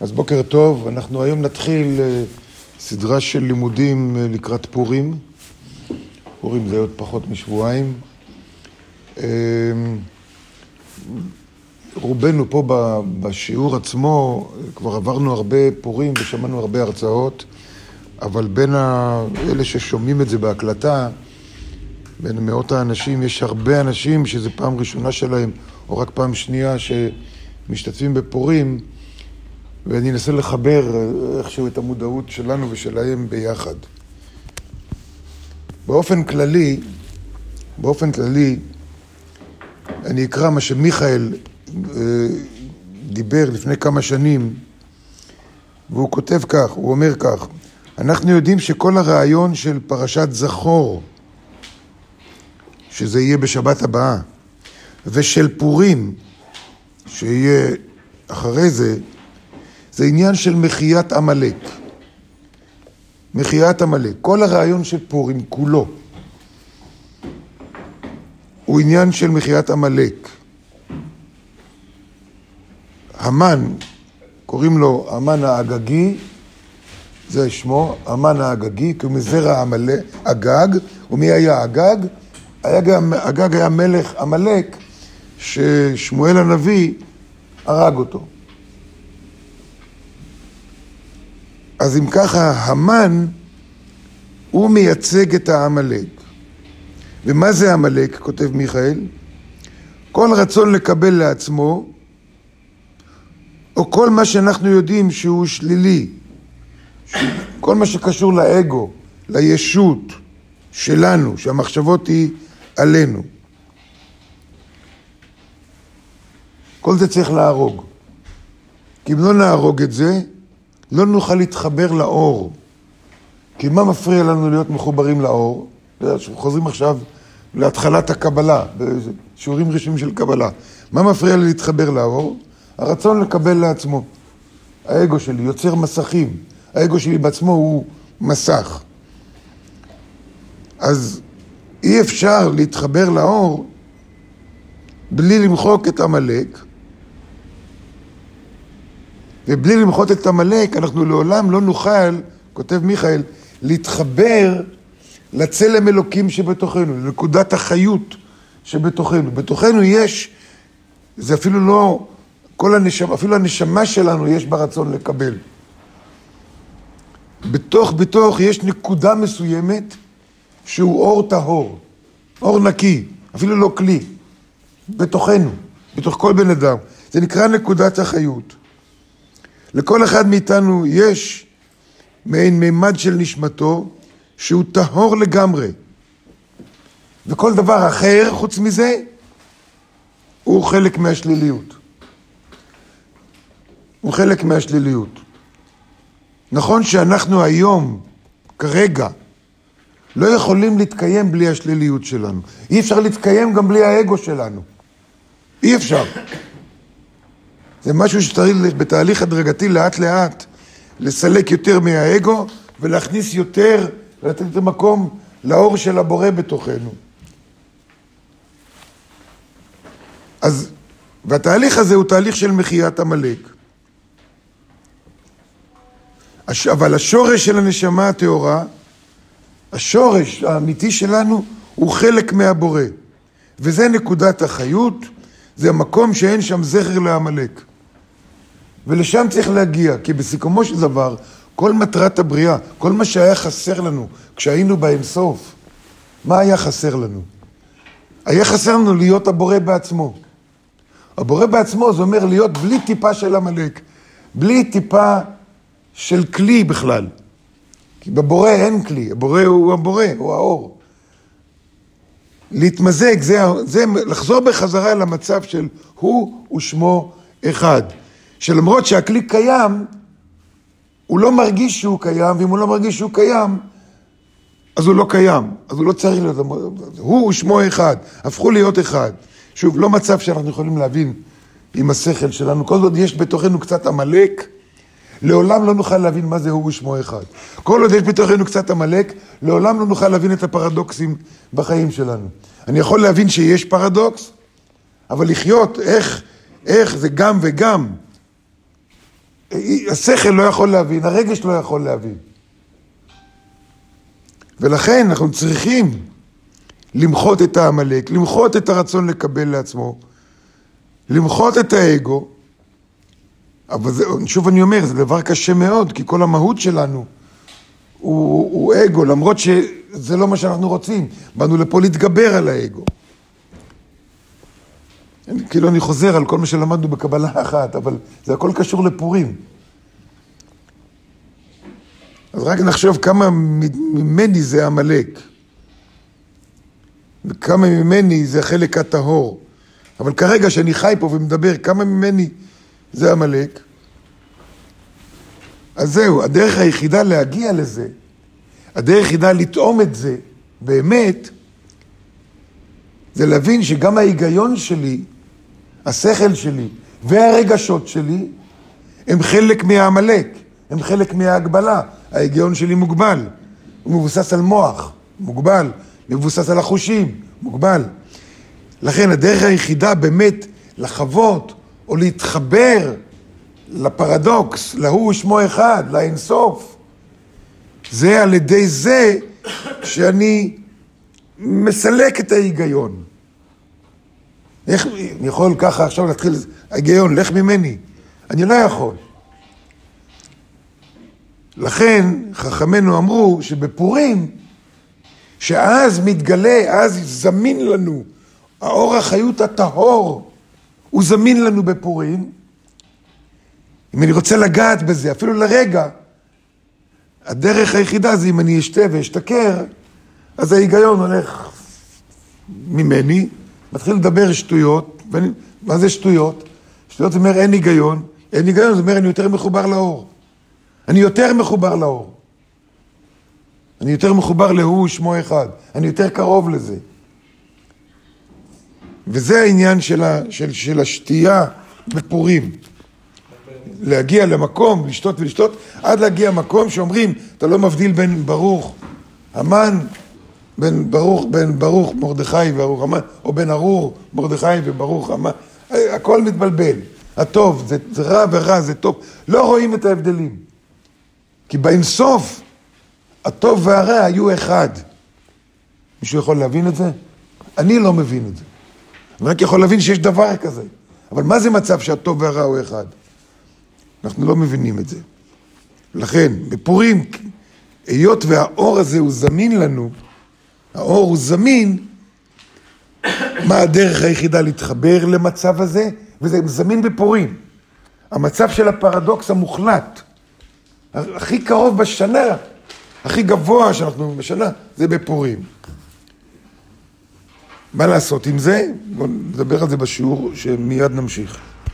אז בוקר טוב, אנחנו היום נתחיל אה, סדרה של לימודים אה, לקראת פורים. פורים זה עוד פחות משבועיים. אה, רובנו פה בשיעור עצמו, כבר עברנו הרבה פורים ושמענו הרבה הרצאות, אבל בין אלה ששומעים את זה בהקלטה, בין מאות האנשים, יש הרבה אנשים שזו פעם ראשונה שלהם, או רק פעם שנייה, שמשתתפים בפורים. ואני אנסה לחבר איכשהו את המודעות שלנו ושלהם ביחד. באופן כללי, באופן כללי, אני אקרא מה שמיכאל אה, דיבר לפני כמה שנים, והוא כותב כך, הוא אומר כך, אנחנו יודעים שכל הרעיון של פרשת זכור, שזה יהיה בשבת הבאה, ושל פורים, שיהיה אחרי זה, זה עניין של מחיית עמלק. מחיית עמלק. כל הרעיון של פורים כולו הוא עניין של מחיית עמלק. המן, קוראים לו המן האגגי, זה שמו, המן האגגי, כי הוא מזרע עמלק, אגג, ומי היה אגג? אגג היה מלך עמלק ששמואל הנביא הרג אותו. אז אם ככה, המן הוא מייצג את העמלק. ומה זה עמלק, כותב מיכאל? כל רצון לקבל לעצמו, או כל מה שאנחנו יודעים שהוא שלילי, כל מה שקשור לאגו, לישות שלנו, שהמחשבות היא עלינו. כל זה צריך להרוג. כי אם לא נהרוג את זה, לא נוכל להתחבר לאור. כי מה מפריע לנו להיות מחוברים לאור? חוזרים עכשיו להתחלת הקבלה, בשיעורים ראשונים של קבלה. מה מפריע לי להתחבר לאור? הרצון לקבל לעצמו. האגו שלי יוצר מסכים. האגו שלי בעצמו הוא מסך. אז אי אפשר להתחבר לאור בלי למחוק את עמלק, ובלי למחות את עמלק, אנחנו לעולם לא נוכל, כותב מיכאל, להתחבר לצלם אלוקים שבתוכנו, לנקודת החיות שבתוכנו. בתוכנו יש, זה אפילו לא, כל הנשמה, אפילו הנשמה שלנו יש בה רצון לקבל. בתוך בתוך יש נקודה מסוימת שהוא אור טהור, אור נקי, אפילו לא כלי, בתוכנו, בתוך כל בן אדם. זה נקרא נקודת החיות. לכל אחד מאיתנו יש מעין מימד של נשמתו שהוא טהור לגמרי. וכל דבר אחר חוץ מזה הוא חלק מהשליליות. הוא חלק מהשליליות. נכון שאנחנו היום, כרגע, לא יכולים להתקיים בלי השליליות שלנו. אי אפשר להתקיים גם בלי האגו שלנו. אי אפשר. זה משהו שצריך בתהליך הדרגתי לאט לאט לסלק יותר מהאגו ולהכניס יותר ולתת את המקום לאור של הבורא בתוכנו. אז, והתהליך הזה הוא תהליך של מחיית עמלק. אבל השורש של הנשמה הטהורה, השורש האמיתי שלנו, הוא חלק מהבורא. וזה נקודת החיות, זה המקום שאין שם זכר לעמלק. ולשם צריך להגיע, כי בסיכומו של דבר, כל מטרת הבריאה, כל מה שהיה חסר לנו כשהיינו באינסוף, מה היה חסר לנו? היה חסר לנו להיות הבורא בעצמו. הבורא בעצמו זה אומר להיות בלי טיפה של עמלק, בלי טיפה של כלי בכלל. כי בבורא אין כלי, הבורא הוא הבורא, הוא האור. להתמזג, זה, זה לחזור בחזרה למצב של הוא ושמו אחד. שלמרות שהכלי קיים, הוא לא מרגיש שהוא קיים, ואם הוא לא מרגיש שהוא קיים, אז הוא לא קיים, אז הוא לא צריך להיות, הוא ושמו אחד, הפכו להיות אחד. שוב, לא מצב שאנחנו יכולים להבין עם השכל שלנו, כל עוד יש בתוכנו קצת עמלק, לעולם לא נוכל להבין מה זה הוא ושמו אחד. כל עוד יש בתוכנו קצת עמלק, לעולם לא נוכל להבין את הפרדוקסים בחיים שלנו. אני יכול להבין שיש פרדוקס, אבל לחיות, איך, איך זה גם וגם, השכל לא יכול להבין, הרגש לא יכול להבין. ולכן אנחנו צריכים למחות את העמלק, למחות את הרצון לקבל לעצמו, למחות את האגו, אבל זה, שוב אני אומר, זה דבר קשה מאוד, כי כל המהות שלנו הוא, הוא אגו, למרות שזה לא מה שאנחנו רוצים. באנו לפה להתגבר על האגו. כאילו אני חוזר על כל מה שלמדנו בקבלה אחת, אבל זה הכל קשור לפורים. אז רק נחשוב כמה ממני זה עמלק, וכמה ממני זה החלק הטהור. אבל כרגע שאני חי פה ומדבר, כמה ממני זה עמלק? אז זהו, הדרך היחידה להגיע לזה, הדרך היחידה לטעום את זה, באמת, זה להבין שגם ההיגיון שלי, השכל שלי והרגשות שלי, הם חלק מהעמלק, הם חלק מההגבלה. ההיגיון שלי מוגבל, הוא מבוסס על מוח, מוגבל, מבוסס על החושים, מוגבל. לכן הדרך היחידה באמת לחוות או להתחבר לפרדוקס, להוא שמו אחד, לאינסוף, זה על ידי זה שאני מסלק את ההיגיון. איך, אני יכול ככה עכשיו להתחיל, ההיגיון, לך ממני. אני לא יכול. לכן חכמינו אמרו שבפורים, שאז מתגלה, אז זמין לנו האור החיות הטהור, הוא זמין לנו בפורים. אם אני רוצה לגעת בזה, אפילו לרגע, הדרך היחידה זה אם אני אשתה ואשתכר, אז ההיגיון הולך ממני, מתחיל לדבר שטויות, ואני, מה זה שטויות? שטויות זה אומר אין היגיון, אין היגיון זה אומר אני יותר מחובר לאור. אני יותר מחובר לאור. אני יותר מחובר להוא שמו אחד, אני יותר קרוב לזה. וזה העניין של, ה, של, של השתייה בפורים. להגיע למקום, לשתות ולשתות, עד להגיע למקום שאומרים, אתה לא מבדיל בין ברוך, המן, בין ברוך, בין ברוך מרדכי וברוך המן, או בין ארור מרדכי וברוך המן, הכל מתבלבל. הטוב, זה, זה רע ורע, זה טוב. לא רואים את ההבדלים. כי באינסוף, הטוב והרע היו אחד. מישהו יכול להבין את זה? אני לא מבין את זה. אני רק יכול להבין שיש דבר כזה. אבל מה זה מצב שהטוב והרע הוא אחד? אנחנו לא מבינים את זה. לכן, בפורים, היות והאור הזה הוא זמין לנו, האור הוא זמין, מה הדרך היחידה להתחבר למצב הזה? וזה זמין בפורים. המצב של הפרדוקס המוחלט, הכי קרוב בשנה, הכי גבוה שאנחנו בשנה, זה בפורים. מה לעשות עם זה? בואו נדבר על זה בשיעור שמיד נמשיך.